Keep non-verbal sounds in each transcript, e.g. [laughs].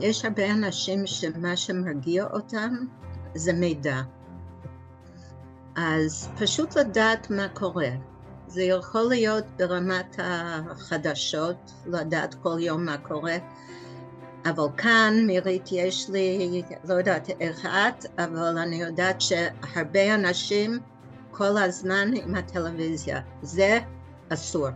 יש הרבה אנשים שמה שמרגיע אותם זה מידע. אז פשוט לדעת מה קורה. זה יכול להיות ברמת החדשות, לדעת כל יום מה קורה, אבל כאן, מירית, יש לי, לא יודעת איך את, אבל אני יודעת שהרבה אנשים כל הזמן עם הטלוויזיה. זה אסור.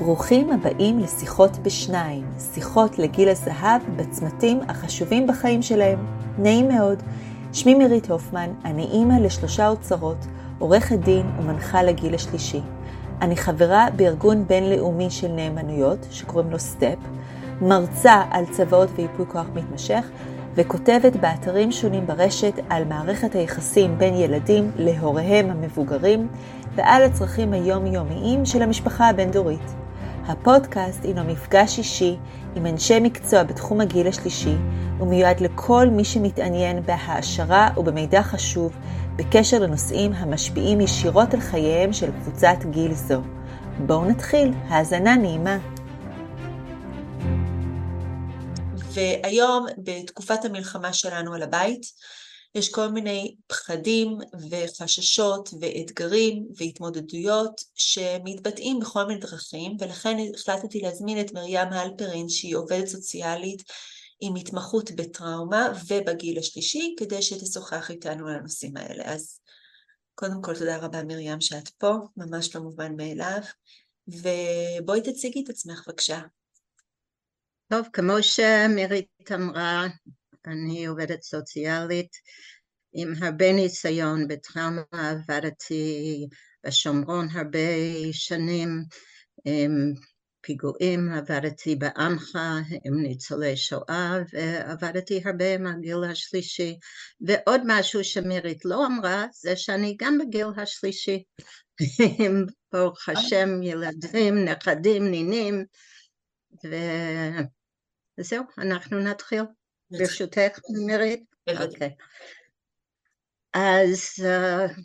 ברוכים הבאים לשיחות בשניים, שיחות לגיל הזהב בצמתים החשובים בחיים שלהם. נעים מאוד. שמי מירית הופמן, אני אימא לשלושה אוצרות, עורכת דין ומנחה לגיל השלישי. אני חברה בארגון בינלאומי של נאמנויות, שקוראים לו סטפ, מרצה על צוואות וייפוי כוח מתמשך, וכותבת באתרים שונים ברשת על מערכת היחסים בין ילדים להוריהם המבוגרים ועל הצרכים היומיומיים של המשפחה הבין-דורית. הפודקאסט הינו מפגש אישי עם אנשי מקצוע בתחום הגיל השלישי, ומיועד לכל מי שמתעניין בהעשרה ובמידע חשוב בקשר לנושאים המשפיעים ישירות על חייהם של קבוצת גיל זו. בואו נתחיל, האזנה נעימה. והיום, בתקופת המלחמה שלנו על הבית, יש כל מיני פחדים וחששות ואתגרים והתמודדויות שמתבטאים בכל מיני דרכים, ולכן החלטתי להזמין את מרים הלפרין, שהיא עובדת סוציאלית עם התמחות בטראומה ובגיל השלישי, כדי שתשוחח איתנו על הנושאים האלה. אז קודם כל תודה רבה מרים שאת פה, ממש לא מובן מאליו, ובואי תציגי את עצמך בבקשה. טוב, כמו שמירית אמרה, אני עובדת סוציאלית עם הרבה ניסיון בטראומה, עבדתי בשומרון הרבה שנים עם פיגועים, עבדתי בעמך עם ניצולי שואה ועבדתי הרבה עם הגיל השלישי ועוד משהו שמירית לא אמרה זה שאני גם בגיל השלישי עם ברוך השם ילדים, נכדים, נינים וזהו, אנחנו נתחיל. ברשותך, מירית? אוקיי. אז uh,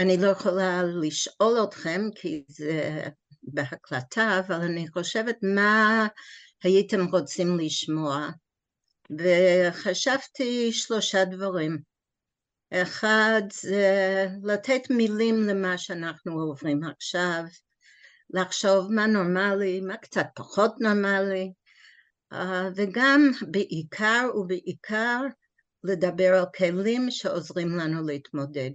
אני לא יכולה לשאול אתכם כי זה בהקלטה, אבל אני חושבת מה הייתם רוצים לשמוע, וחשבתי שלושה דברים. אחד זה לתת מילים למה שאנחנו עוברים עכשיו, לחשוב מה נורמלי, מה קצת פחות נורמלי, אה, וגם בעיקר ובעיקר לדבר על כלים שעוזרים לנו להתמודד.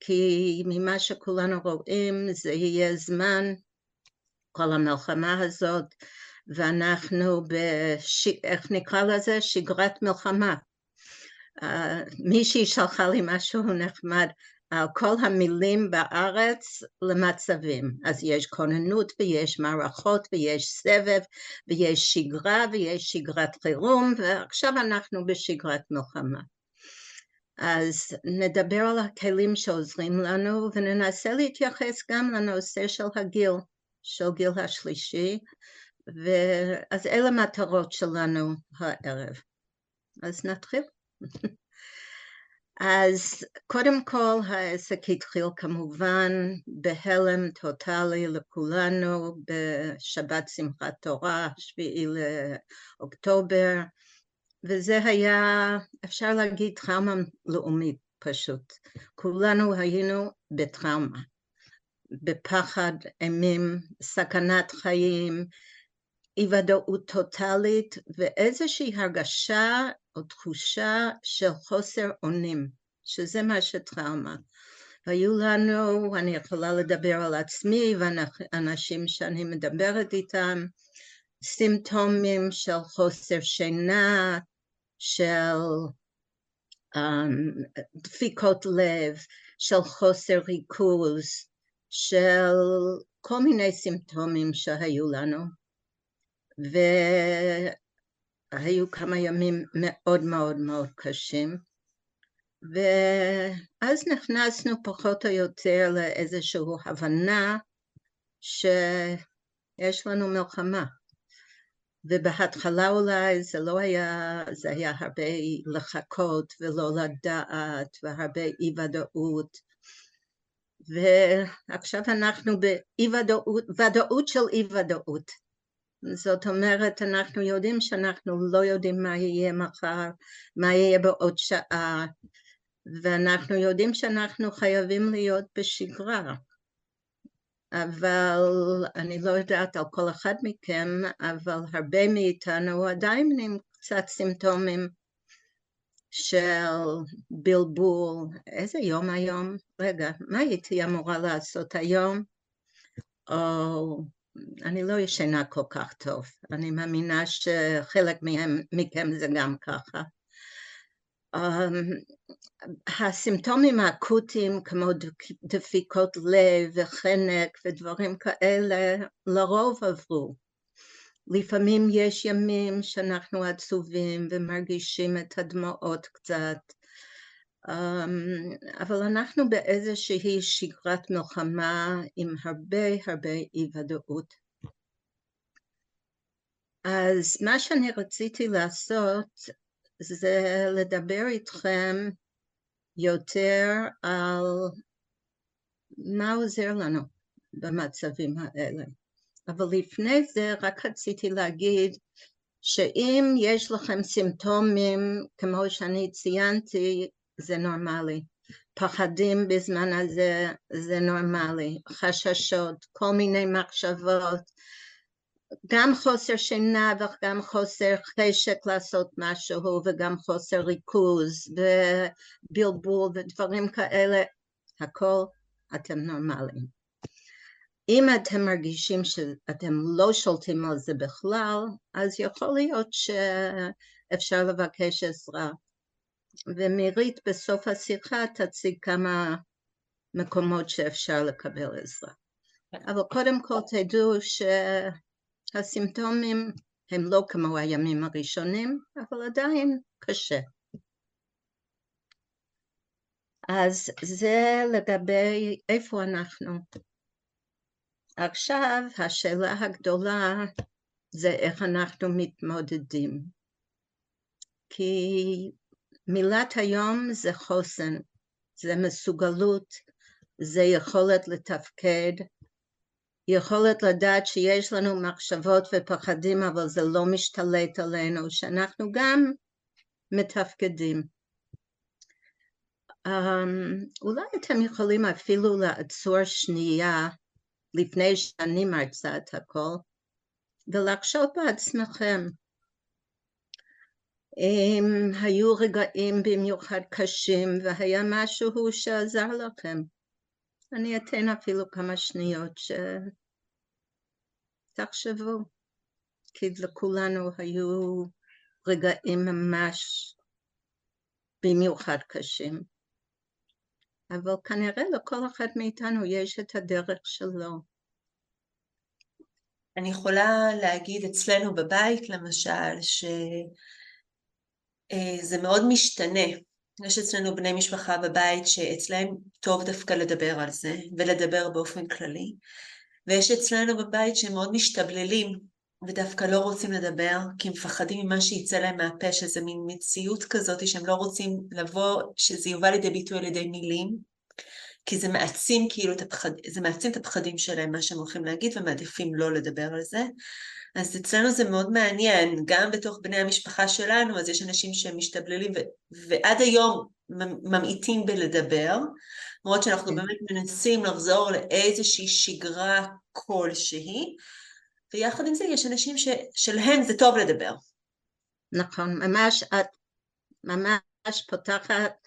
כי ממה שכולנו רואים זה יהיה זמן, כל המלחמה הזאת, ואנחנו, בש... איך נקרא לזה? שגרת מלחמה. Uh, מישהי שלחה לי משהו נחמד, כל המילים בארץ למצבים. אז יש כוננות ויש מערכות ויש סבב ויש שגרה ויש שגרת חירום ועכשיו אנחנו בשגרת מלחמה. אז נדבר על הכלים שעוזרים לנו וננסה להתייחס גם לנושא של הגיל, של גיל השלישי, ואז אלה המטרות שלנו הערב. אז נתחיל. [laughs] אז קודם כל העסק התחיל כמובן בהלם טוטאלי לכולנו בשבת שמחת תורה, שביעי לאוקטובר, וזה היה, אפשר להגיד, טראומה לאומית פשוט. כולנו היינו בטראומה, בפחד, אימים, סכנת חיים, אי ודאות טוטאלית ואיזושהי הרגשה או תחושה של חוסר אונים, שזה מה שטראומה. היו לנו, אני יכולה לדבר על עצמי ואנשים שאני מדברת איתם, סימפטומים של חוסר שינה, של um, דפיקות לב, של חוסר ריכוז, של כל מיני סימפטומים שהיו לנו. והיו כמה ימים מאוד מאוד מאוד קשים, ואז נכנסנו פחות או יותר לאיזושהי הבנה שיש לנו מלחמה. ובהתחלה אולי זה לא היה, זה היה הרבה לחכות ולא לדעת והרבה אי ודאות ועכשיו אנחנו באי ודאות, ודאות של אי ודאות זאת אומרת, אנחנו יודעים שאנחנו לא יודעים מה יהיה מחר, מה יהיה בעוד שעה, ואנחנו יודעים שאנחנו חייבים להיות בשגרה. אבל אני לא יודעת על כל אחד מכם, אבל הרבה מאיתנו עדיין עם קצת סימפטומים של בלבול. איזה יום היום? רגע, מה הייתי אמורה לעשות היום? או אני לא ישנה כל כך טוב, אני מאמינה שחלק מהם, מכם זה גם ככה. Um, הסימפטומים האקוטיים כמו דפיקות לב וחנק ודברים כאלה לרוב עברו. לפעמים יש ימים שאנחנו עצובים ומרגישים את הדמעות קצת, אבל אנחנו באיזושהי שגרת מלחמה עם הרבה הרבה אי ודאות. אז מה שאני רציתי לעשות זה לדבר איתכם יותר על מה עוזר לנו במצבים האלה. אבל לפני זה רק רציתי להגיד שאם יש לכם סימפטומים כמו שאני ציינתי זה נורמלי, פחדים בזמן הזה זה נורמלי, חששות, כל מיני מחשבות, גם חוסר שינה וגם חוסר חשק לעשות משהו וגם חוסר ריכוז ובלבול ודברים כאלה, הכל אתם נורמליים. אם אתם מרגישים שאתם לא שולטים על זה בכלל, אז יכול להיות שאפשר לבקש עזרה. ומירית בסוף השיחה תציג כמה מקומות שאפשר לקבל עזרה. אבל קודם כל תדעו שהסימפטומים הם לא כמו הימים הראשונים, אבל עדיין קשה. אז זה לגבי איפה אנחנו. עכשיו השאלה הגדולה זה איך אנחנו מתמודדים. כי מילת היום זה חוסן, זה מסוגלות, זה יכולת לתפקד, יכולת לדעת שיש לנו מחשבות ופחדים אבל זה לא משתלט עלינו, שאנחנו גם מתפקדים. Um, אולי אתם יכולים אפילו לעצור שנייה לפני שאני מרצה את הכל ולחשוב בעצמכם היו רגעים במיוחד קשים והיה משהו שעזר לכם. אני אתן אפילו כמה שניות שתחשבו, כי לכולנו היו רגעים ממש במיוחד קשים. אבל כנראה לכל אחד מאיתנו יש את הדרך שלו. אני יכולה להגיד אצלנו בבית למשל, ש... אה, זה מאוד משתנה. יש אצלנו בני משפחה בבית שאצלהם טוב דווקא לדבר על זה, ולדבר באופן כללי, ויש אצלנו בבית שהם מאוד משתבללים, ודווקא לא רוצים לדבר, כי מפחדים ממה שיצא להם מהפה, שזה מין מציאות כזאת שהם לא רוצים לבוא, שזה יובא לידי ביטוי על ידי מילים, כי זה מעצים כאילו את הפחד, זה מעצים את הפחדים שלהם, מה שהם הולכים להגיד, ומעדיפים לא לדבר על זה. אז אצלנו זה מאוד מעניין, גם בתוך בני המשפחה שלנו, אז יש אנשים שהם משתבללים ו- ועד היום ממעיטים בלדבר, למרות שאנחנו כן. באמת מנסים לחזור לאיזושהי שגרה כלשהי, ויחד עם זה יש אנשים ששלהם זה טוב לדבר. נכון, ממש את ממש פותחת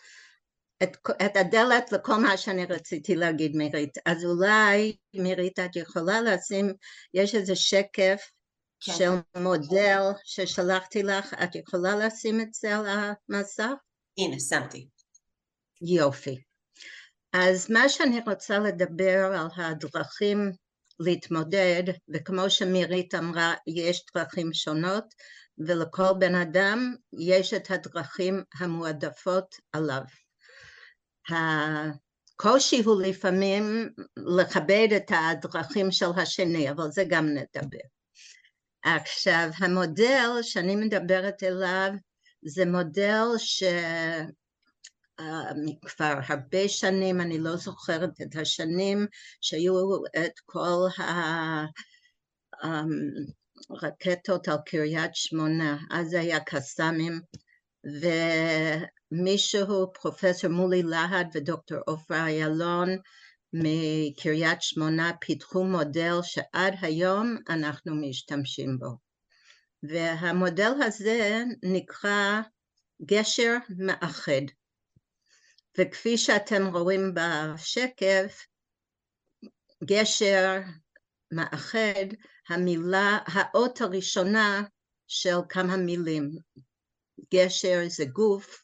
את, את הדלת לכל מה שאני רציתי להגיד מירית. אז אולי מירית את יכולה לשים, יש איזה שקף כן. של מודל ששלחתי לך, את יכולה לשים את זה על המסך? הנה, שמתי. יופי. אז מה שאני רוצה לדבר על הדרכים להתמודד, וכמו שמירית אמרה, יש דרכים שונות, ולכל בן אדם יש את הדרכים המועדפות עליו. הקושי הוא לפעמים לכבד את הדרכים של השני, אבל זה גם נדבר. עכשיו, המודל שאני מדברת אליו זה מודל שכבר הרבה שנים, אני לא זוכרת את השנים, שהיו את כל רקטות על קריית שמונה, אז היה קסאמים, ומישהו, פרופסור מולי להד ודוקטור עופרה איילון מקריית שמונה פיתחו מודל שעד היום אנחנו משתמשים בו. והמודל הזה נקרא גשר מאחד. וכפי שאתם רואים בשקף, גשר מאחד, המילה, האות הראשונה של כמה מילים. גשר זה גוף,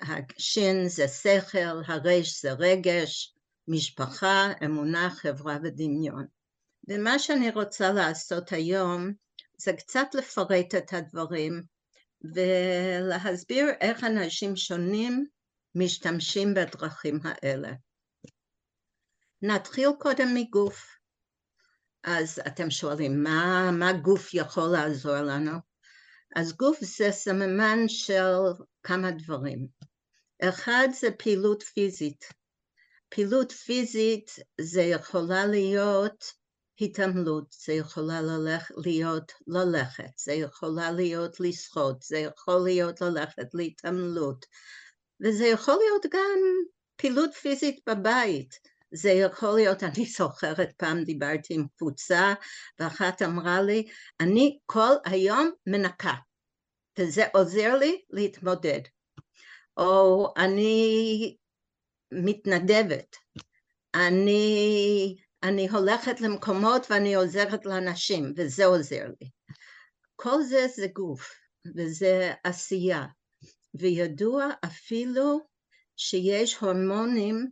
השין זה שכל, הרש זה רגש, משפחה, אמונה, חברה ודמיון. ומה שאני רוצה לעשות היום זה קצת לפרט את הדברים ולהסביר איך אנשים שונים משתמשים בדרכים האלה. נתחיל קודם מגוף. אז אתם שואלים, מה, מה גוף יכול לעזור לנו? אז גוף זה סממן של כמה דברים. אחד זה פעילות פיזית. פעילות פיזית זה יכולה להיות התעמלות, זה יכולה ללכ, להיות ללכת, זה יכולה להיות לשחות, זה יכול להיות ללכת להתעמלות, וזה יכול להיות גם פעילות פיזית בבית. זה יכול להיות, אני זוכרת פעם דיברתי עם קבוצה ואחת אמרה לי, אני כל היום מנקה וזה עוזר לי להתמודד. או אני מתנדבת, אני, אני הולכת למקומות ואני עוזרת לאנשים וזה עוזר לי. כל זה זה גוף וזה עשייה וידוע אפילו שיש הורמונים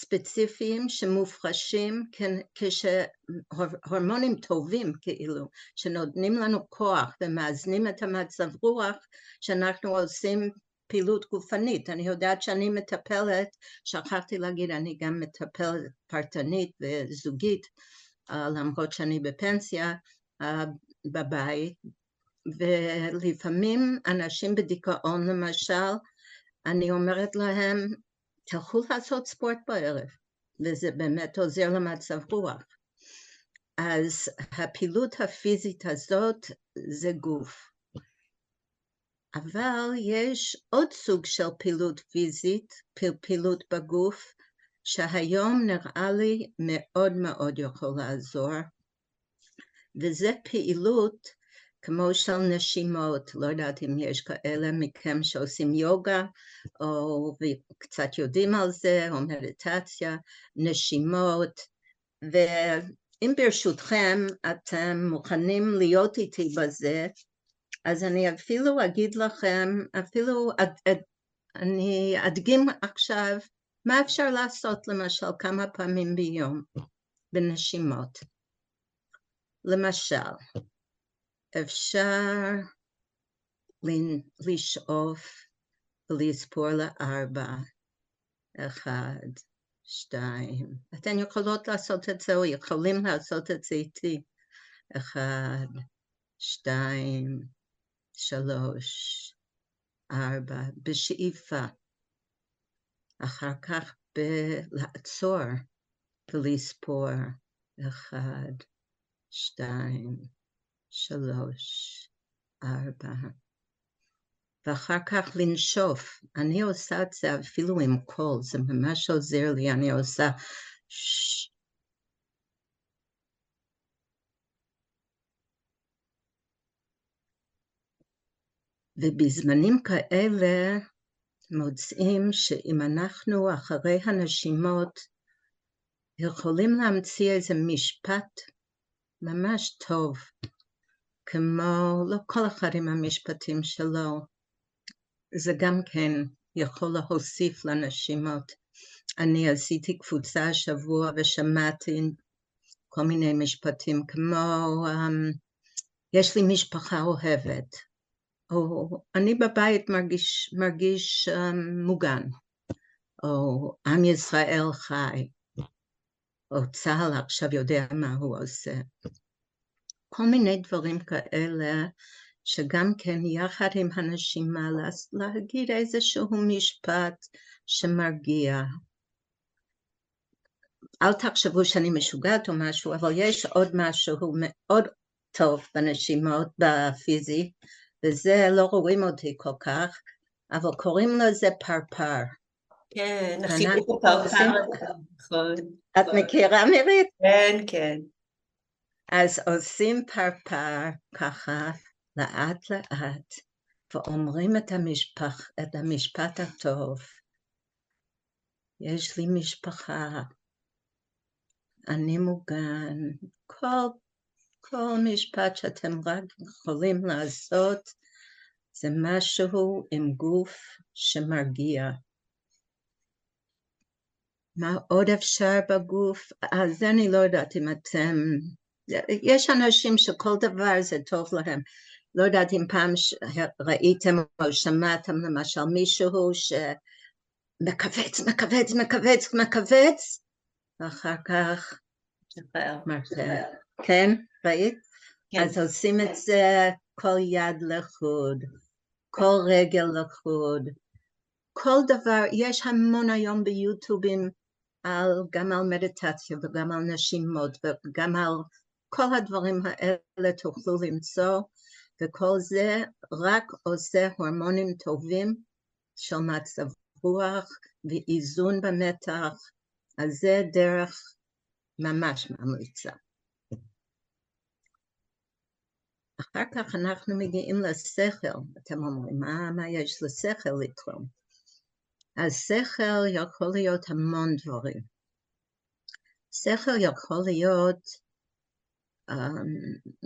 ספציפיים שמופרשים כשהורמונים טובים כאילו שנותנים לנו כוח ומאזנים את המצב רוח שאנחנו עושים פעילות גופנית. אני יודעת שאני מטפלת, שכחתי להגיד, אני גם מטפלת פרטנית וזוגית, אה, למרות שאני בפנסיה אה, בבית, ולפעמים אנשים בדיכאון למשל, אני אומרת להם, תלכו לעשות ספורט בערב, וזה באמת עוזר למצב רוח. אז הפעילות הפיזית הזאת זה גוף. אבל יש עוד סוג של פעילות פיזית, פעילות בגוף, שהיום נראה לי מאוד מאוד יכול לעזור, וזה פעילות כמו של נשימות, לא יודעת אם יש כאלה מכם שעושים יוגה או קצת יודעים על זה, או מדיטציה, נשימות, ואם ברשותכם אתם מוכנים להיות איתי בזה, אז אני אפילו אגיד לכם, אפילו אד, אד, אני אדגים עכשיו מה אפשר לעשות למשל כמה פעמים ביום בנשימות. למשל, אפשר לשאוף ולספור לארבע, אחד, שתיים, אתן יכולות לעשות את זה או יכולים לעשות את זה איתי, אחד, שתיים, שלוש, ארבע, בשאיפה. אחר כך בלעצור ולספור. אחד, שתיים, שלוש, ארבע. ואחר כך לנשוף. אני עושה את זה אפילו עם קול, זה ממש עוזר לי, אני עושה ש... ובזמנים כאלה מוצאים שאם אנחנו אחרי הנשימות יכולים להמציא איזה משפט ממש טוב, כמו, לא כל אחד עם המשפטים שלו, זה גם כן יכול להוסיף לנשימות. אני עשיתי קבוצה השבוע ושמעתי כל מיני משפטים כמו, um, יש לי משפחה אוהבת, או אני בבית מרגיש, מרגיש um, מוגן, או עם ישראל חי, או צה"ל עכשיו יודע מה הוא עושה. כל מיני דברים כאלה שגם כן יחד עם הנשימה להגיד איזשהו משפט שמרגיע. אל תחשבו שאני משוגעת או משהו, אבל יש עוד משהו מאוד טוב בנשימות בפיזי, וזה לא רואים אותי כל כך, אבל קוראים לזה פרפר. כן, החיבוק הפרפר, נכון. את מכירה מירית? כן, כן. אז עושים פרפר ככה, לאט לאט, ואומרים את, המשפח, את המשפט הטוב. יש לי משפחה, אני מוגן, כל, כל משפט שאתם רק יכולים לעשות, זה משהו עם גוף שמרגיע. מה עוד אפשר בגוף? אז אני לא יודעת אם אתם... יש אנשים שכל דבר זה טוב להם. לא יודעת אם פעם ראיתם או שמעתם למשל מישהו שמכווץ, מכווץ, מכווץ, מכווץ, ואחר כך מרפא. כן, ראית? כן. אז עושים את זה כל יד לחוד, כל רגל לחוד, כל דבר, יש המון היום ביוטיובים על, גם על מדיטציה וגם על נשימות וגם על כל הדברים האלה תוכלו למצוא וכל זה רק עושה הורמונים טובים של מצב רוח ואיזון במתח, אז זה דרך ממש ממליצה. אחר כך אנחנו מגיעים לשכל, אתם אומרים, מה, מה יש לשכל לתרום? אז שכל יכול להיות המון דברים. שכל יכול להיות,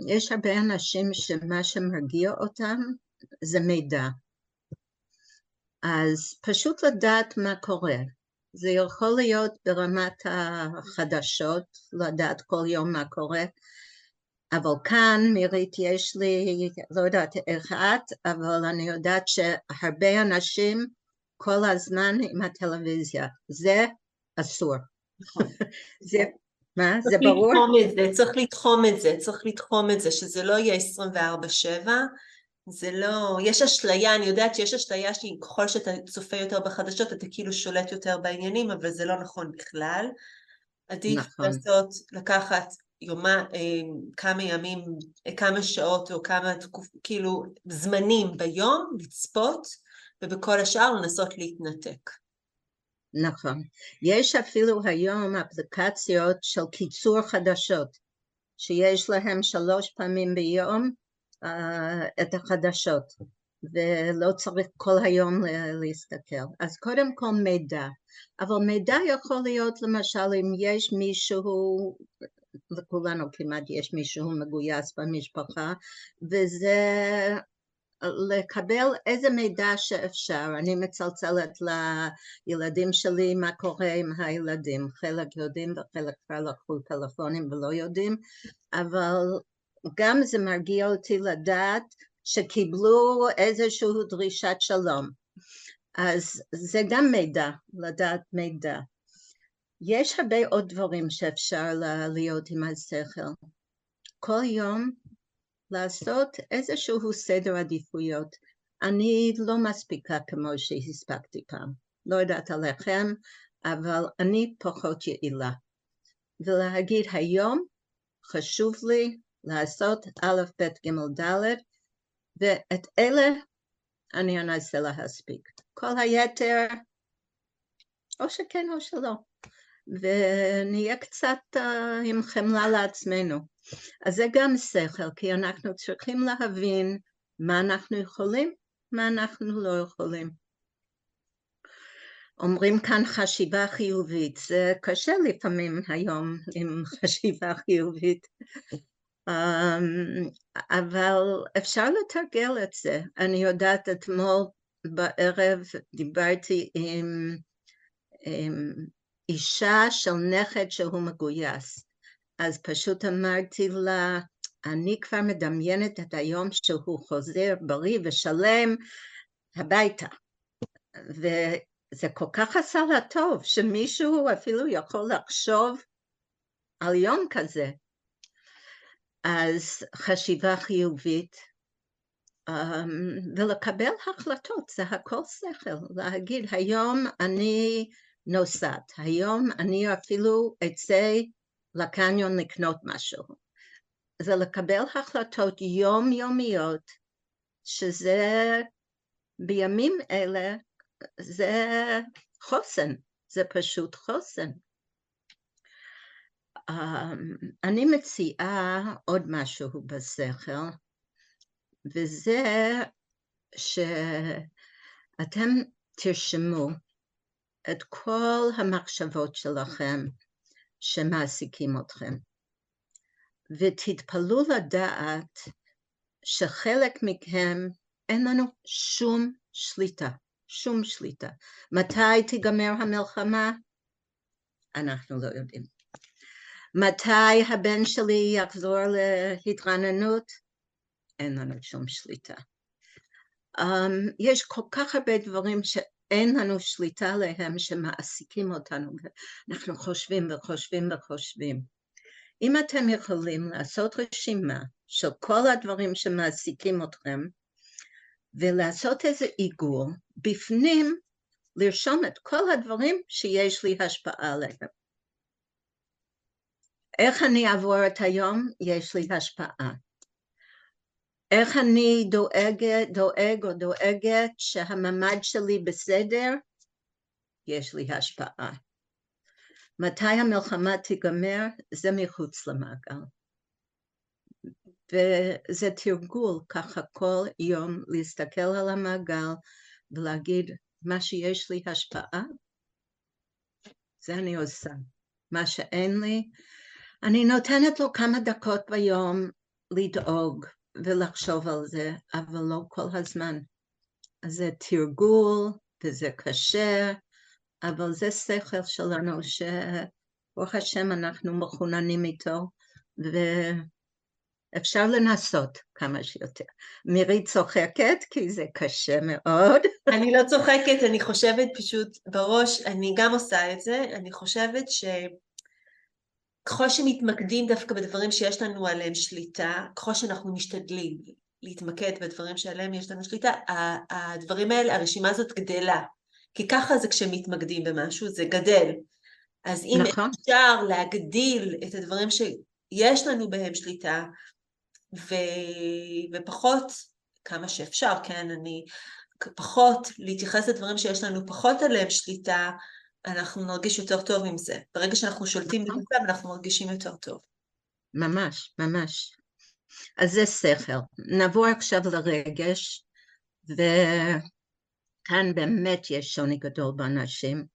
יש הרבה אנשים שמה שמרגיע אותם זה מידע. אז פשוט לדעת מה קורה. זה יכול להיות ברמת החדשות, לדעת כל יום מה קורה, אבל כאן, מירית, יש לי, לא יודעת איך את, אבל אני יודעת שהרבה אנשים כל הזמן עם הטלוויזיה. זה אסור. נכון. [laughs] זה, מה? זה ברור? זה, צריך לתחום את זה, צריך לתחום את זה, שזה לא יהיה 24-7. זה לא, יש אשליה, אני יודעת שיש אשליה שככל שאתה צופה יותר בחדשות אתה כאילו שולט יותר בעניינים, אבל זה לא נכון בכלל. עדיף נכון. לעשות, לקחת יומה, אה, כמה ימים, כמה שעות או כמה, כאילו, זמנים ביום, לצפות, ובכל השאר לנסות להתנתק. נכון. יש אפילו היום אפליקציות של קיצור חדשות, שיש להם שלוש פעמים ביום uh, את החדשות, ולא צריך כל היום להסתכל. אז קודם כל מידע, אבל מידע יכול להיות למשל אם יש מישהו, לכולנו כמעט יש מישהו מגויס במשפחה, וזה לקבל איזה מידע שאפשר. אני מצלצלת לילדים שלי מה קורה עם הילדים. חלק יודעים וחלק כבר לקחו טלפונים ולא יודעים, אבל גם זה מרגיע אותי לדעת שקיבלו איזושהי דרישת שלום. אז זה גם מידע, לדעת מידע. יש הרבה עוד דברים שאפשר להיות עם השכל. כל יום לעשות איזשהו סדר עדיפויות. אני לא מספיקה כמו שהספקתי פעם. לא יודעת עליכם, אבל אני פחות יעילה. ולהגיד היום חשוב לי לעשות א', ב', ג', ד', ואת אלה אני אנסה להספיק. כל היתר, או שכן או שלא. ונהיה קצת uh, עם חמלה לעצמנו. אז זה גם שכל, כי אנחנו צריכים להבין מה אנחנו יכולים, מה אנחנו לא יכולים. אומרים כאן חשיבה חיובית, זה קשה לפעמים היום עם [laughs] חשיבה חיובית, אמ, אבל אפשר לתרגל את זה. אני יודעת, אתמול בערב דיברתי עם, עם אישה של נכד שהוא מגויס, אז פשוט אמרתי לה, אני כבר מדמיינת את היום שהוא חוזר בריא ושלם הביתה. וזה כל כך עשה לה טוב, שמישהו אפילו יכול לחשוב על יום כזה. אז חשיבה חיובית, um, ולקבל החלטות, זה הכל שכל, להגיד היום אני נוסעת. היום אני אפילו אצא לקניון לקנות משהו. זה לקבל החלטות יומיומיות, שזה בימים אלה, זה חוסן, זה פשוט חוסן. אמ, אני מציעה עוד משהו בשכל, וזה שאתם תרשמו את כל המחשבות שלכם שמעסיקים אתכם, ותתפלאו לדעת שחלק מכם אין לנו שום שליטה, שום שליטה. מתי תיגמר המלחמה? אנחנו לא יודעים. מתי הבן שלי יחזור להתרעננות? אין לנו שום שליטה. Um, יש כל כך הרבה דברים שאין לנו שליטה עליהם שמעסיקים אותנו, אנחנו חושבים וחושבים וחושבים. אם אתם יכולים לעשות רשימה של כל הדברים שמעסיקים אתכם, ולעשות איזה עיגול, בפנים לרשום את כל הדברים שיש לי השפעה עליהם. איך אני אעבור את היום? יש לי השפעה. איך אני דואגת, דואג או דואגת שהממד שלי בסדר? יש לי השפעה. מתי המלחמה תיגמר? זה מחוץ למעגל. וזה תרגול ככה כל יום להסתכל על המעגל ולהגיד מה שיש לי השפעה, זה אני עושה. מה שאין לי, אני נותנת לו כמה דקות ביום לדאוג ולחשוב על זה, אבל לא כל הזמן. אז זה תרגול וזה קשה, אבל זה שכל שלנו שברוך השם אנחנו מחוננים איתו, ואפשר לנסות כמה שיותר. מירי צוחקת כי זה קשה מאוד. [laughs] אני לא צוחקת, אני חושבת פשוט בראש, אני גם עושה את זה, אני חושבת ש... ככל שמתמקדים דווקא בדברים שיש לנו עליהם שליטה, ככל שאנחנו משתדלים להתמקד בדברים שעליהם יש לנו שליטה, הדברים האלה, הרשימה הזאת גדלה. כי ככה זה כשמתמקדים במשהו, זה גדל. אז אם נכון. אפשר להגדיל את הדברים שיש לנו בהם שליטה, ו... ופחות, כמה שאפשר, כן, אני, פחות להתייחס לדברים שיש לנו פחות עליהם שליטה, אנחנו נרגיש יותר טוב עם זה. ברגע שאנחנו שולטים נכון. במצב, אנחנו מרגישים יותר טוב. ממש, ממש. אז זה שכל. נעבור עכשיו לרגש, וכאן באמת יש שוני גדול באנשים.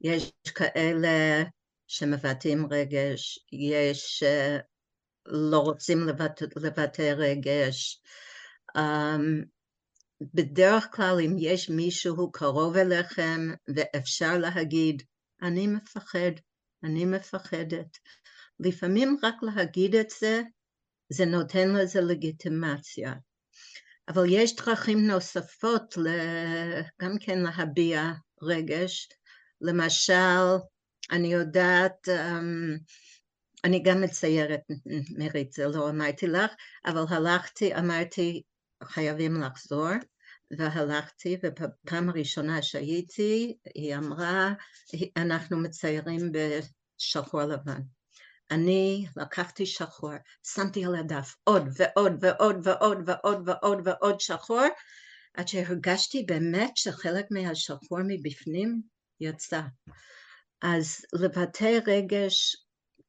יש כאלה שמבטאים רגש, יש אה, לא רוצים לבטא, לבטא רגש. Um, בדרך כלל אם יש מישהו קרוב אליכם ואפשר להגיד, אני מפחד, אני מפחדת. לפעמים רק להגיד את זה, זה נותן לזה לגיטימציה. אבל יש דרכים נוספות גם כן להביע רגש. למשל, אני יודעת, אמ, אני גם מציירת, מירית, זה לא אמרתי לך, אבל הלכתי, אמרתי, חייבים לחזור, והלכתי, ובפעם הראשונה שהייתי, היא אמרה, אנחנו מציירים בשחור לבן. אני לקחתי שחור, שמתי על הדף עוד ועוד ועוד ועוד ועוד ועוד ועוד שחור, עד שהרגשתי באמת שחלק מהשחור מבפנים יצא. אז לבטא רגש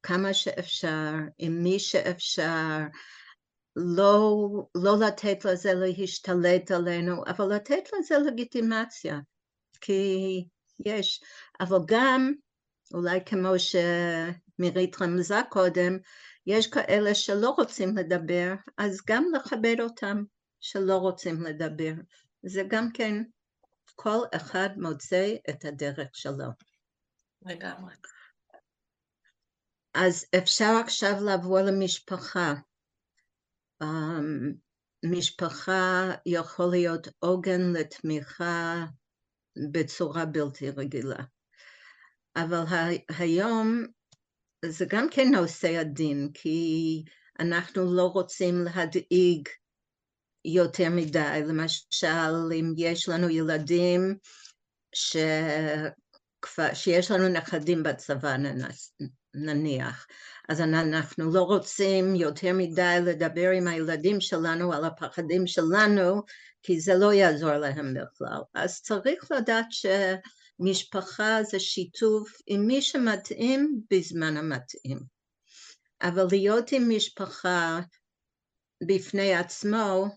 כמה שאפשר, עם מי שאפשר, לא, לא לתת לזה להשתלט עלינו, אבל לתת לזה לגיטימציה, כי יש, אבל גם, אולי כמו שמירית רמזה קודם, יש כאלה שלא רוצים לדבר, אז גם לכבד אותם שלא רוצים לדבר. זה גם כן, כל אחד מוצא את הדרך שלו. לגמרי. אז אפשר עכשיו לעבור למשפחה. משפחה יכול להיות עוגן לתמיכה בצורה בלתי רגילה. אבל היום זה גם כן נושא הדין, כי אנחנו לא רוצים להדאיג יותר מדי. למשל, אם יש לנו ילדים שכל שיש לנו נכדים בצבא נניח, אז אנחנו לא רוצים יותר מדי לדבר עם הילדים שלנו על הפחדים שלנו, כי זה לא יעזור להם בכלל. אז צריך לדעת שמשפחה זה שיתוף עם מי שמתאים בזמן המתאים. אבל להיות עם משפחה בפני עצמו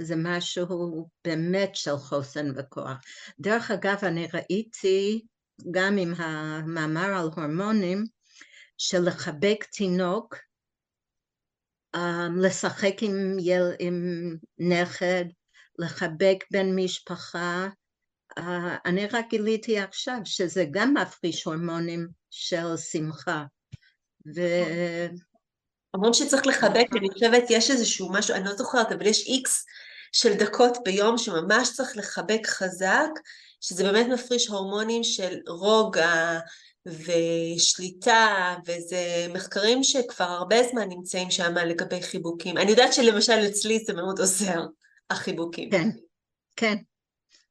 זה משהו באמת של חוסן וכוח. דרך אגב, אני ראיתי גם עם המאמר על הורמונים, של לחבק תינוק, um, לשחק עם, יל, עם נכד, לחבק בן משפחה. Uh, אני רק גיליתי עכשיו שזה גם מפריש הורמונים של שמחה. ו... אומרים שצריך לחבק, אני חושבת יש איזשהו משהו, אני לא זוכרת, אבל יש איקס של דקות ביום שממש צריך לחבק חזק, שזה באמת מפריש הורמונים של רוגע ושליטה, וזה מחקרים שכבר הרבה זמן נמצאים שם לגבי חיבוקים. אני יודעת שלמשל אצלי זה מאוד עוזר, החיבוקים. כן, כן.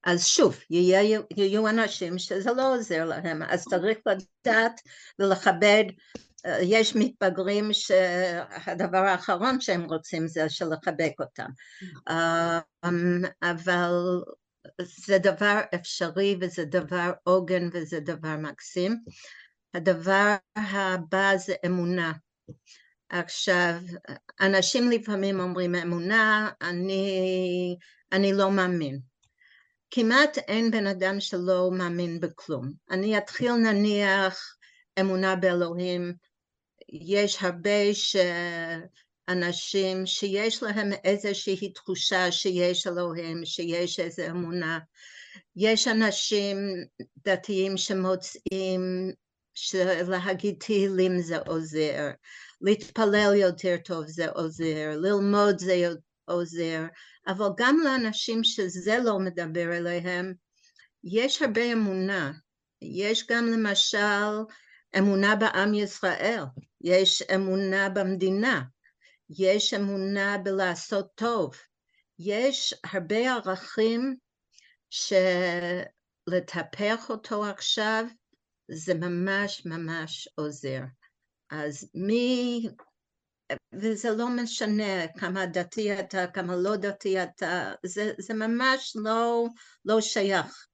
אז שוב, יהיה, יהיו אנשים שזה לא עוזר להם, אז צריך לדעת ולכבד, יש מתבגרים שהדבר האחרון שהם רוצים זה של לחבק אותם, אה, אבל זה דבר אפשרי וזה דבר עוגן וזה דבר מקסים. הדבר הבא זה אמונה. עכשיו, אנשים לפעמים אומרים אמונה, אני, אני לא מאמין. כמעט אין בן אדם שלא מאמין בכלום. אני אתחיל נניח אמונה באלוהים, יש הרבה ש... אנשים שיש להם איזושהי תחושה שיש אלוהים, שיש איזו אמונה. יש אנשים דתיים שמוצאים שלהגיד תהילים זה עוזר, להתפלל יותר טוב זה עוזר, ללמוד זה עוזר, אבל גם לאנשים שזה לא מדבר אליהם, יש הרבה אמונה. יש גם למשל אמונה בעם ישראל, יש אמונה במדינה, יש אמונה בלעשות טוב, יש הרבה ערכים שלטפח אותו עכשיו זה ממש ממש עוזר. אז מי, וזה לא משנה כמה דתי אתה, כמה לא דתי אתה, זה, זה ממש לא, לא שייך.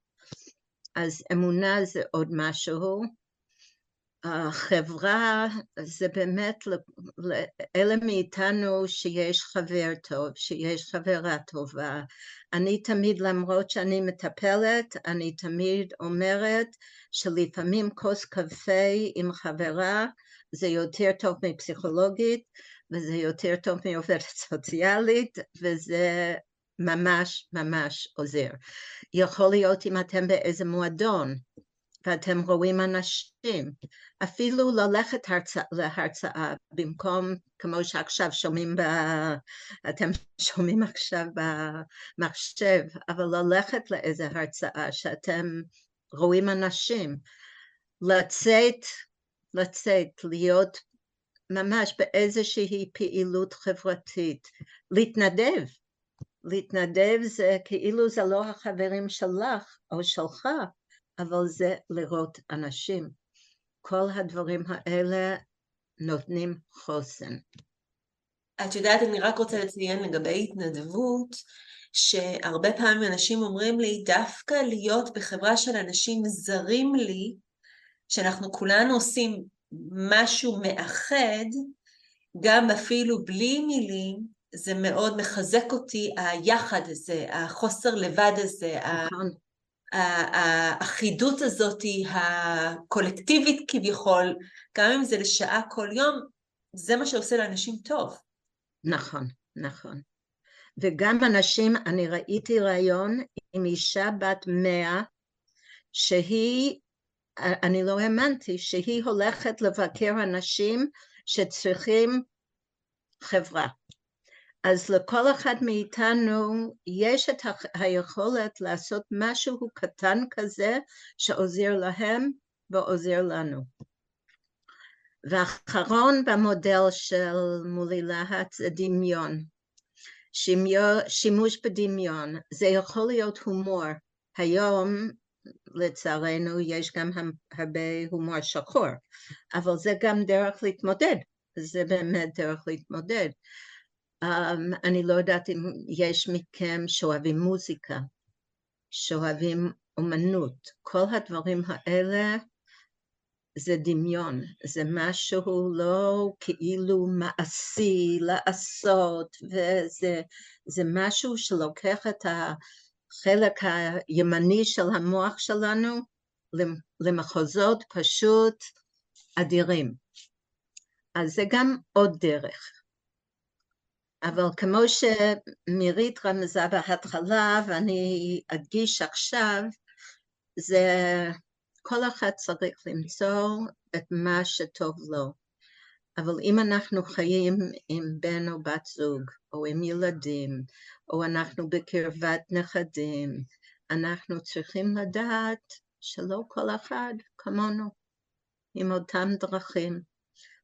אז אמונה זה עוד משהו. החברה זה באמת אלה מאיתנו שיש חבר טוב, שיש חברה טובה. אני תמיד, למרות שאני מטפלת, אני תמיד אומרת שלפעמים כוס קפה עם חברה זה יותר טוב מפסיכולוגית וזה יותר טוב מעובדת [laughs] סוציאלית וזה ממש ממש עוזר. יכול להיות אם אתם באיזה מועדון ואתם רואים אנשים, אפילו ללכת הרצא, להרצאה במקום כמו שעכשיו שומעים, ב... אתם [laughs] שומעים עכשיו במחשב, אבל ללכת לאיזה הרצאה שאתם רואים אנשים, לצאת, לצאת, להיות ממש באיזושהי פעילות חברתית, להתנדב, להתנדב זה כאילו זה לא החברים שלך או שלך, אבל זה לראות אנשים. כל הדברים האלה נותנים חוסן. את יודעת, אני רק רוצה לציין לגבי התנדבות, שהרבה פעמים אנשים אומרים לי, דווקא להיות בחברה של אנשים זרים לי, שאנחנו כולנו עושים משהו מאחד, גם אפילו בלי מילים, זה מאוד מחזק אותי, היחד הזה, החוסר לבד הזה, נכון. האחידות הזאת, הקולקטיבית כביכול, גם אם זה לשעה כל יום, זה מה שעושה לאנשים טוב. נכון, נכון. וגם אנשים, אני ראיתי ראיון עם אישה בת מאה, שהיא, אני לא האמנתי, שהיא הולכת לבקר אנשים שצריכים חברה. אז לכל אחד מאיתנו יש את היכולת לעשות משהו קטן כזה שעוזר להם ועוזר לנו. ואחרון במודל של מולי להט זה דמיון. שימוש בדמיון, זה יכול להיות הומור. היום לצערנו יש גם הרבה הומור שחור, אבל זה גם דרך להתמודד, זה באמת דרך להתמודד. Um, אני לא יודעת אם יש מכם שאוהבים מוזיקה, שאוהבים אומנות, כל הדברים האלה זה דמיון, זה משהו לא כאילו מעשי לעשות, וזה משהו שלוקח את החלק הימני של המוח שלנו למחוזות פשוט אדירים. אז זה גם עוד דרך. אבל כמו שמירית רמזה בהתחלה ואני אדגיש עכשיו, זה כל אחד צריך למצוא את מה שטוב לו. אבל אם אנחנו חיים עם בן או בת זוג, או עם ילדים, או אנחנו בקרבת נכדים, אנחנו צריכים לדעת שלא כל אחד כמונו, עם אותם דרכים.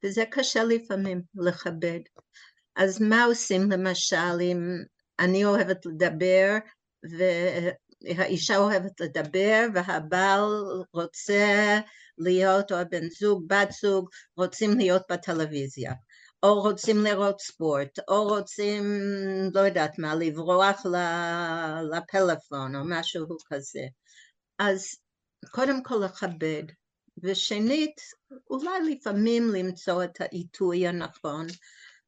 וזה קשה לפעמים לכבד. אז מה עושים למשל אם אני אוהבת לדבר והאישה אוהבת לדבר והבעל רוצה להיות, או הבן זוג, בת זוג, רוצים להיות בטלוויזיה, או רוצים לראות ספורט, או רוצים, לא יודעת מה, לברוח לפלאפון או משהו כזה. אז קודם כל לכבד, ושנית, אולי לפעמים למצוא את העיתוי הנכון,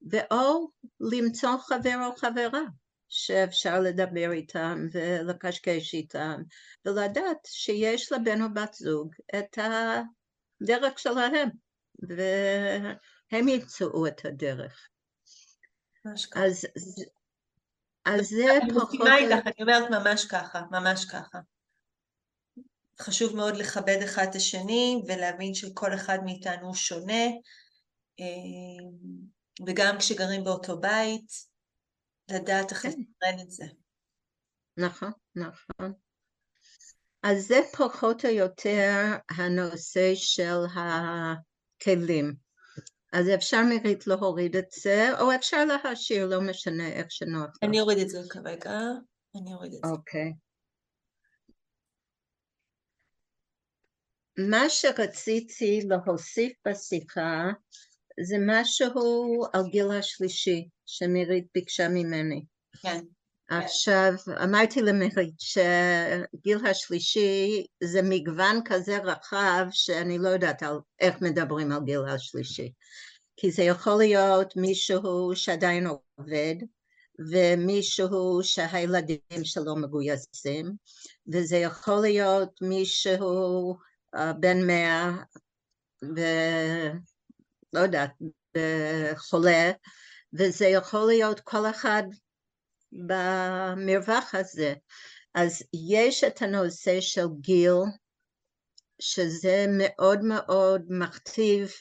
ואו למצוא חבר או חברה שאפשר לדבר איתם ולקשקש איתם, ולדעת שיש לבן או בת זוג את הדרך שלהם, והם ימצאו את הדרך. אז, אז זה פחות... אני מסכימה איתך, אני אומרת ממש ככה, ממש ככה. חשוב מאוד לכבד אחד את השני ולהבין שכל אחד מאיתנו הוא שונה. וגם כשגרים באותו בית, לדעת איך כן. לתכנן את זה. נכון, נכון. אז זה פחות או יותר הנושא של הכלים. אז אפשר מרית להוריד את זה, או אפשר להשאיר, לא משנה איך שנוח. אני אוריד את זה כרגע, אני אוריד את זה. אוקיי. מה שרציתי להוסיף בשיחה זה משהו על גיל השלישי שמירית ביקשה ממני. כן. עכשיו, אמרתי למירית שגיל השלישי זה מגוון כזה רחב שאני לא יודעת על איך מדברים על גיל השלישי. כי זה יכול להיות מישהו שעדיין עובד, ומישהו שהילדים שלו מגויסים, וזה יכול להיות מישהו uh, בן מאה, לא יודעת, חולה, וזה יכול להיות כל אחד במרווח הזה. אז יש את הנושא של גיל, שזה מאוד מאוד מכתיב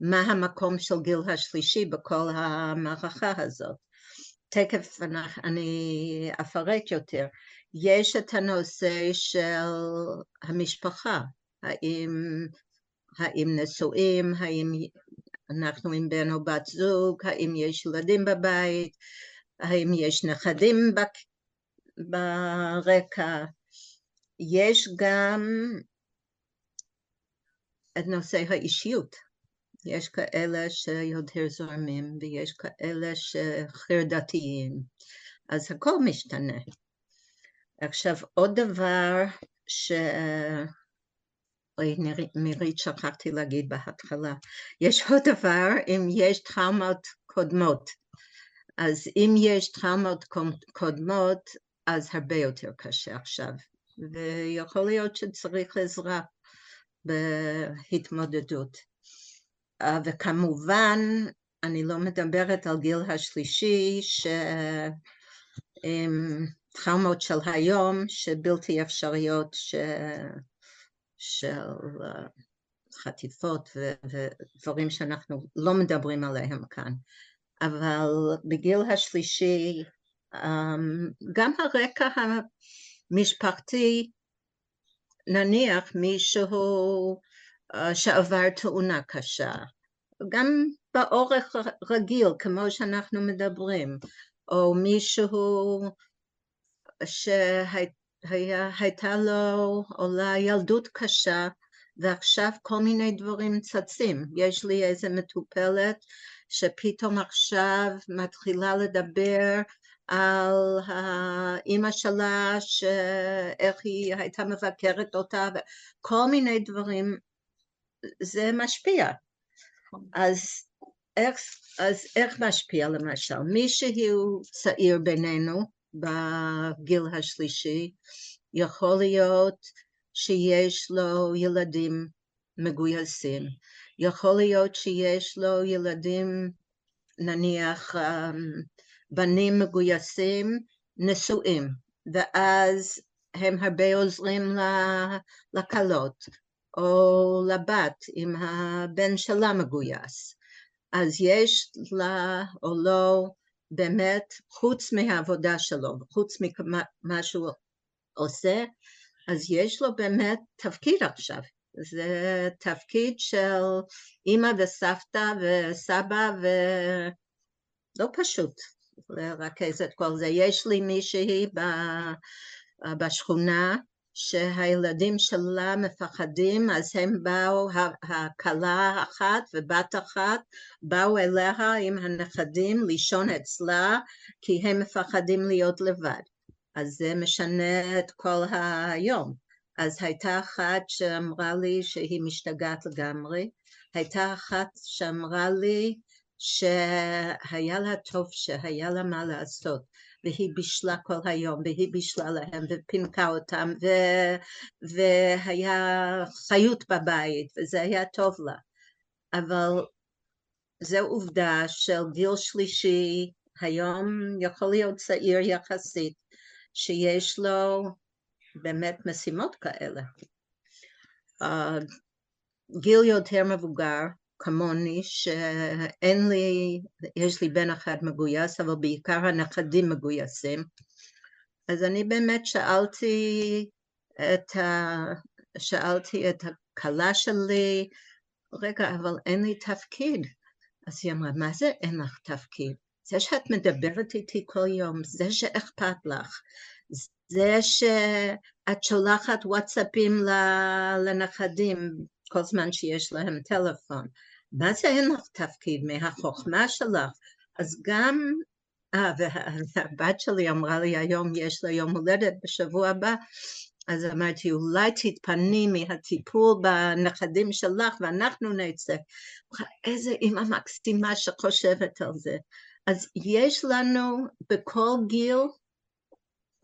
מה המקום של גיל השלישי בכל המערכה הזאת. תכף אני אפרט יותר. יש את הנושא של המשפחה, האם, האם נשואים, האם אנחנו עם בן או בת זוג, האם יש ילדים בבית, האם יש נכדים ברקע. יש גם את נושא האישיות. יש כאלה שיותר זורמים ויש כאלה שחרדתיים, אז הכל משתנה. עכשיו עוד דבר ש... אוי, מירית, שכחתי להגיד בהתחלה. יש עוד דבר, אם יש טראומות קודמות. אז אם יש טראומות קודמות, אז הרבה יותר קשה עכשיו. ויכול להיות שצריך עזרה בהתמודדות. אה, וכמובן, אני לא מדברת על גיל השלישי, שטראומות של היום, שבלתי אפשריות, ש... של אה, חטיפות ודברים שאנחנו לא מדברים עליהם כאן. אבל בגיל השלישי אמ, גם הרקע המשפחתי, נניח מישהו אה, שעבר תאונה קשה, גם באורך רגיל כמו שאנחנו מדברים, או מישהו שהייתה היה, הייתה לו אולי ילדות קשה, ועכשיו כל מיני דברים צצים. יש לי איזה מטופלת שפתאום עכשיו מתחילה לדבר על האימא שלה, שאיך היא הייתה מבקרת אותה, וכל מיני דברים, זה משפיע. אז איך, אז איך משפיע למשל? מי שהוא צעיר בינינו בגיל השלישי, יכול להיות שיש לו ילדים מגויסים, יכול להיות שיש לו ילדים נניח בנים מגויסים נשואים, ואז הם הרבה עוזרים לכלות, או לבת אם הבן שלה מגויס. אז יש לה או לא באמת, חוץ מהעבודה שלו, חוץ ממה שהוא עושה, אז יש לו באמת תפקיד עכשיו. זה תפקיד של אימא וסבתא וסבא ולא פשוט. לרכז את כל זה. יש לי מישהי בשכונה שהילדים שלה מפחדים, אז הם באו, הכלה אחת ובת אחת באו אליה עם הנכדים לישון אצלה, כי הם מפחדים להיות לבד. אז זה משנה את כל היום. אז הייתה אחת שאמרה לי שהיא משתגעת לגמרי, הייתה אחת שאמרה לי שהיה לה טוב, שהיה לה מה לעשות, והיא בישלה כל היום, והיא בישלה להם, ופינקה אותם, ו... והיה חיות בבית, וזה היה טוב לה. אבל זו עובדה של גיל שלישי, היום יכול להיות צעיר יחסית, שיש לו באמת משימות כאלה. Uh, גיל יותר מבוגר, כמוני, שאין לי, יש לי בן אחד מגויס, אבל בעיקר הנכדים מגויסים. אז אני באמת שאלתי את, ה... שאלתי את הכלה שלי, רגע, אבל אין לי תפקיד. אז היא אמרה, מה זה אין לך תפקיד? זה שאת מדברת איתי כל יום, זה שאכפת לך, זה שאת שולחת וואטסאפים לנכדים כל זמן שיש להם טלפון. מה זה אין לך תפקיד מהחוכמה שלך? אז גם, אה, והבת שלי אמרה לי היום, יש לה יום הולדת בשבוע הבא, אז אמרתי, אולי תתפני מהטיפול בנכדים שלך ואנחנו נצא. איזה אימא מקסימה שחושבת על זה. אז יש לנו בכל גיל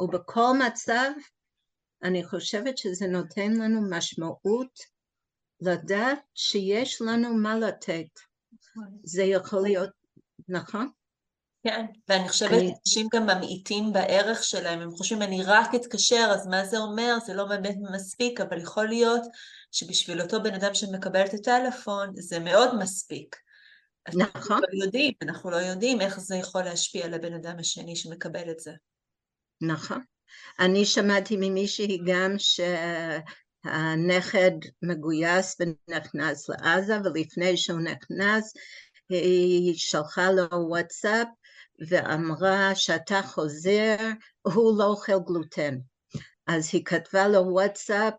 ובכל מצב, אני חושבת שזה נותן לנו משמעות לדעת שיש לנו מה לתת. זה יכול להיות, נכון? כן, ואני חושבת שאנשים גם ממעיטים בערך שלהם, הם חושבים אני רק אתקשר, אז מה זה אומר? זה לא באמת מספיק, אבל יכול להיות שבשביל אותו בן אדם שמקבל את הטלפון, זה מאוד מספיק. נכון. אנחנו לא יודעים, אנחנו לא יודעים איך זה יכול להשפיע על הבן אדם השני שמקבל את זה. נכון. אני שמעתי ממישהי גם ש... הנכד מגויס ונכנס לעזה, ולפני שהוא נכנס היא שלחה לו וואטסאפ ואמרה שאתה חוזר, הוא לא אוכל גלוטן. אז היא כתבה לו וואטסאפ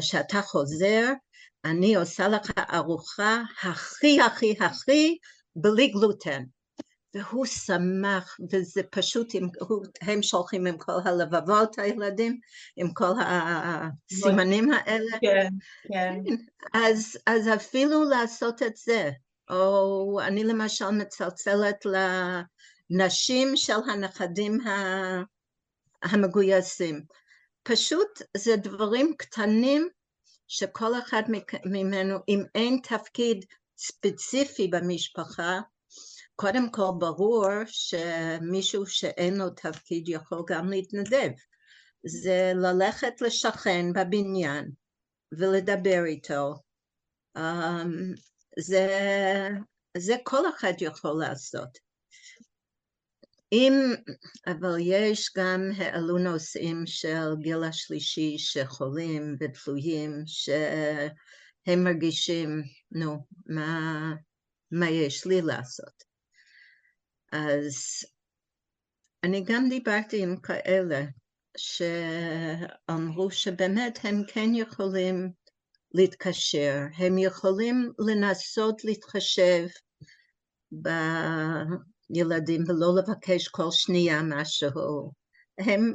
שאתה חוזר, אני עושה לך ארוחה הכי הכי הכי בלי גלוטן. והוא שמח, וזה פשוט, עם, הוא, הם שולחים עם כל הלבבות הילדים, עם כל הסימנים האלה. כן, כן. אז, אז אפילו לעשות את זה, או אני למשל מצלצלת לנשים של הנכדים המגויסים. פשוט זה דברים קטנים שכל אחד ממנו, אם אין תפקיד ספציפי במשפחה, קודם כל ברור שמישהו שאין לו תפקיד יכול גם להתנדב. זה ללכת לשכן בבניין ולדבר איתו. Um, זה, זה כל אחד יכול לעשות. אם, אבל יש גם העלו נושאים של גיל השלישי שחולים ותלויים, שהם מרגישים, נו, מה, מה יש לי לעשות? אז אני גם דיברתי עם כאלה שאמרו שבאמת הם כן יכולים להתקשר, הם יכולים לנסות להתחשב בילדים ולא לבקש כל שנייה משהו. הם,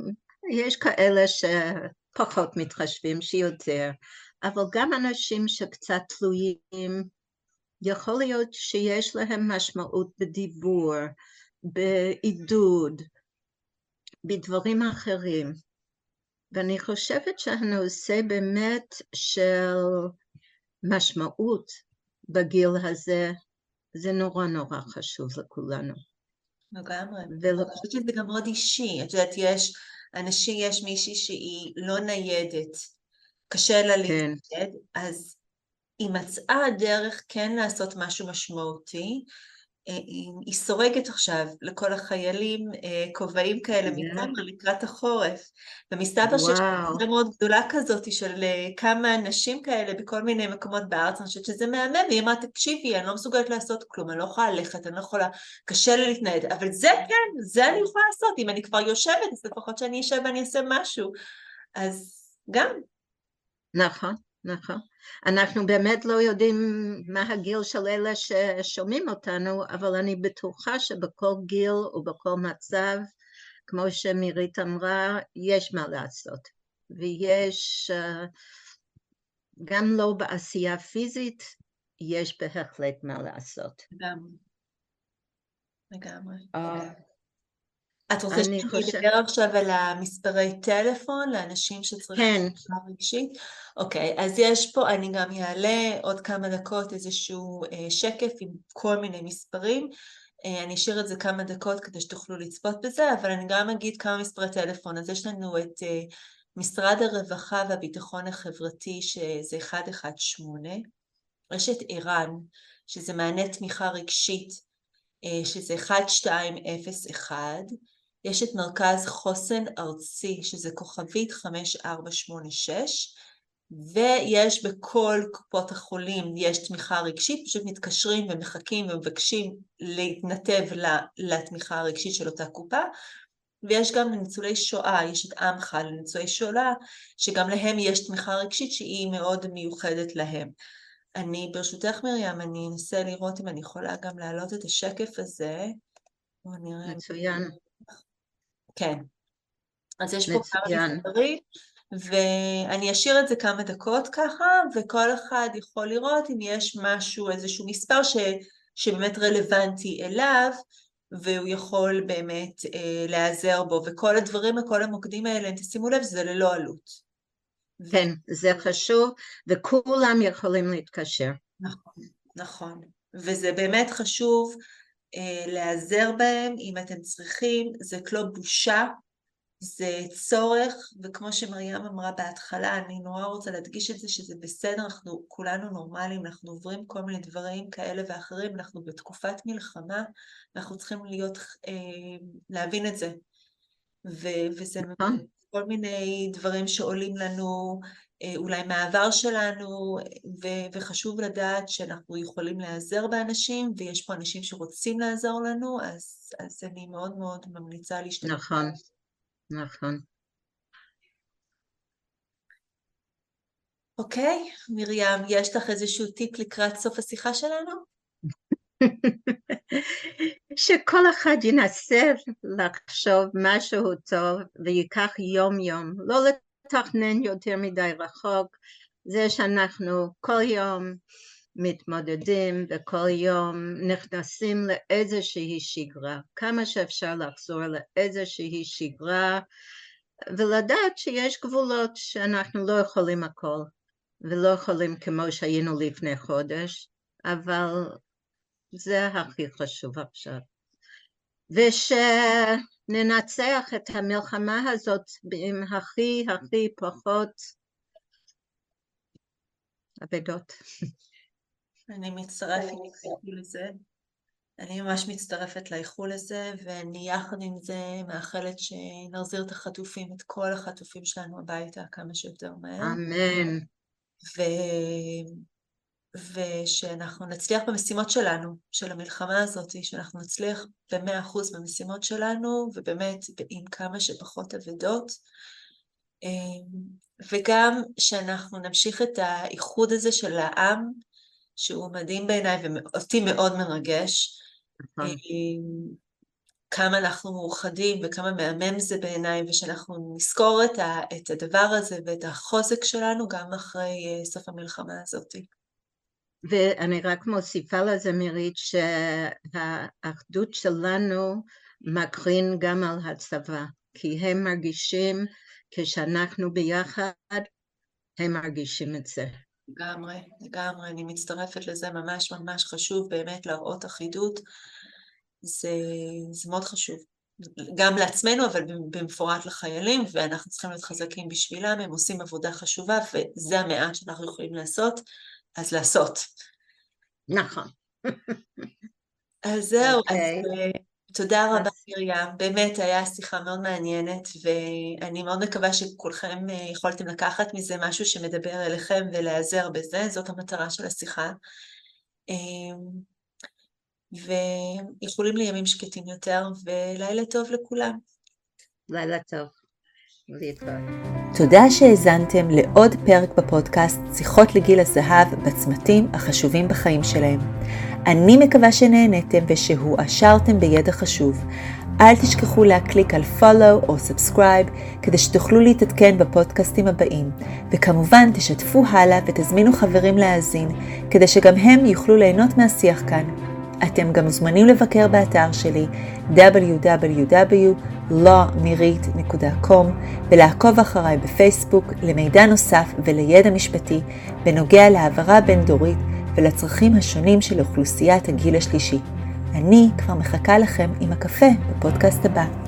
יש כאלה שפחות מתחשבים, שיותר, אבל גם אנשים שקצת תלויים, יכול להיות שיש להם משמעות בדיבור, בעידוד, בדברים אחרים. ואני חושבת שהנושא באמת של משמעות בגיל הזה, זה נורא נורא חשוב לכולנו. לגמרי. ולא... אני חושבת שזה גם מאוד אישי. את יודעת, יש אנשים, יש מישהי שהיא לא ניידת, קשה לה כן. להתנייד, אז היא מצאה דרך כן לעשות משהו משמעותי, היא סורגת עכשיו לכל החיילים אה, כובעים כאלה מתמר לקראת החורף. ומסתבר שיש קבוצה מאוד גדולה כזאת של אה, כמה נשים כאלה בכל מיני מקומות בארץ, אני חושבת שזה מהמם, והיא אמרה, תקשיבי, אני לא מסוגלת לעשות כלום, אני לא יכולה ללכת, אני לא יכולה, קשה לי להתנייד, אבל זה כן, זה אני יכולה לעשות, אם אני כבר יושבת, אז לפחות שאני אשב ואני אעשה משהו. אז גם. נכון. נכון. אנחנו באמת לא יודעים מה הגיל של אלה ששומעים אותנו, אבל אני בטוחה שבכל גיל ובכל מצב, כמו שמירית אמרה, יש מה לעשות. ויש, אה, גם לא בעשייה פיזית, יש בהחלט מה לעשות. לגמרי. לגמרי. את רוצה שנדבר עכשיו על המספרי טלפון לאנשים שצריכים כן. רגשית? אוקיי, אז יש פה, אני גם אעלה עוד כמה דקות איזשהו אה, שקף עם כל מיני מספרים. אה, אני אשאיר את זה כמה דקות כדי שתוכלו לצפות בזה, אבל אני גם אגיד כמה מספרי טלפון. אז יש לנו את אה, משרד הרווחה והביטחון החברתי, שזה 118. יש את ער"ן, שזה מענה תמיכה רגשית, שזה 1201. יש את מרכז חוסן ארצי, שזה כוכבית 5486, ויש בכל קופות החולים, יש תמיכה רגשית, פשוט מתקשרים ומחכים ומבקשים להתנתב לתמיכה הרגשית של אותה קופה, ויש גם לניצולי שואה, יש את עמך לניצולי שואה, שגם להם יש תמיכה רגשית שהיא מאוד מיוחדת להם. אני, ברשותך מרים, אני אנסה לראות אם אני יכולה גם להעלות את השקף הזה. מצוין. כן. אז יש פה כמה מספרים, ואני אשאיר את זה כמה דקות ככה, וכל אחד יכול לראות אם יש משהו, איזשהו מספר ש, שבאמת רלוונטי אליו, והוא יכול באמת אה, להיעזר בו, וכל הדברים, כל המוקדים האלה, תשימו לב, זה ללא עלות. כן, זה חשוב, וכולם יכולים להתקשר. נכון, נכון. וזה באמת חשוב להיעזר בהם אם אתם צריכים, זאת לא בושה, זה צורך, וכמו שמרים אמרה בהתחלה, אני נורא רוצה להדגיש את זה שזה בסדר, אנחנו כולנו נורמליים, אנחנו עוברים כל מיני דברים כאלה ואחרים, אנחנו בתקופת מלחמה, אנחנו צריכים להיות, אה, להבין את זה. ו- וזה נכון. כל מיני דברים שעולים לנו, אה, אולי מהעבר שלנו, ו- וחשוב לדעת שאנחנו יכולים להיעזר באנשים, ויש פה אנשים שרוצים לעזור לנו, אז, אז אני מאוד מאוד ממליצה להשתתף. נכון, נכון. אוקיי, מרים, יש לך איזשהו טיפ לקראת סוף השיחה שלנו? [laughs] שכל אחד ינסה לחשוב משהו טוב וייקח יום יום, לא לתכנן יותר מדי רחוק, זה שאנחנו כל יום מתמודדים וכל יום נכנסים לאיזושהי שגרה, כמה שאפשר לחזור לאיזושהי שגרה ולדעת שיש גבולות שאנחנו לא יכולים הכל ולא יכולים כמו שהיינו לפני חודש, אבל זה הכי חשוב עכשיו. ושננצח את המלחמה הזאת עם הכי הכי פחות אבדות. אני מצטרפת לזה. אני ממש מצטרפת לאיחול הזה, ואני יחד עם זה מאחלת שנחזיר את החטופים, את כל החטופים שלנו הביתה כמה שיותר מהר. אמן. ו... ושאנחנו נצליח במשימות שלנו, של המלחמה הזאת, שאנחנו נצליח במאה אחוז במשימות שלנו, ובאמת עם כמה שפחות אבדות. וגם שאנחנו נמשיך את האיחוד הזה של העם, שהוא מדהים בעיניי ואותי מאוד מרגש. נכון. כמה אנחנו מאוחדים וכמה מהמם זה בעיניי, ושאנחנו נזכור את, ה, את הדבר הזה ואת החוזק שלנו גם אחרי סוף המלחמה הזאת. ואני רק מוסיפה לזה, מירית, שהאחדות שלנו מקרין גם על הצבא, כי הם מרגישים, כשאנחנו ביחד, הם מרגישים את זה. לגמרי, לגמרי, אני מצטרפת לזה, ממש ממש חשוב באמת להראות אחידות, זה, זה מאוד חשוב. גם לעצמנו, אבל במפורט לחיילים, ואנחנו צריכים להיות חזקים בשבילם, הם עושים עבודה חשובה, וזה המעט שאנחנו יכולים לעשות. אז לעשות. נכון. אז זהו, okay. אז אוקיי. אה, תודה רבה מרים, באמת היה שיחה מאוד מעניינת ואני מאוד מקווה שכולכם אה, יכולתם לקחת מזה משהו שמדבר אליכם ולהיעזר בזה, זאת המטרה של השיחה. אמ, ויכולים לימים שקטים יותר, ולילה טוב לכולם. לילה טוב. תודה שהאזנתם לעוד פרק בפודקאסט שיחות לגיל הזהב בצמתים החשובים בחיים שלהם. אני מקווה שנהניתם ושהועשרתם בידע חשוב. אל תשכחו להקליק על follow או subscribe כדי שתוכלו להתעדכן בפודקאסטים הבאים, וכמובן תשתפו הלאה ותזמינו חברים להאזין כדי שגם הם יוכלו ליהנות מהשיח כאן. אתם גם מוזמנים לבקר באתר שלי www.lawmirit.com ולעקוב אחריי בפייסבוק למידע נוסף ולידע משפטי בנוגע להעברה בין-דורית ולצרכים השונים של אוכלוסיית הגיל השלישי. אני כבר מחכה לכם עם הקפה בפודקאסט הבא.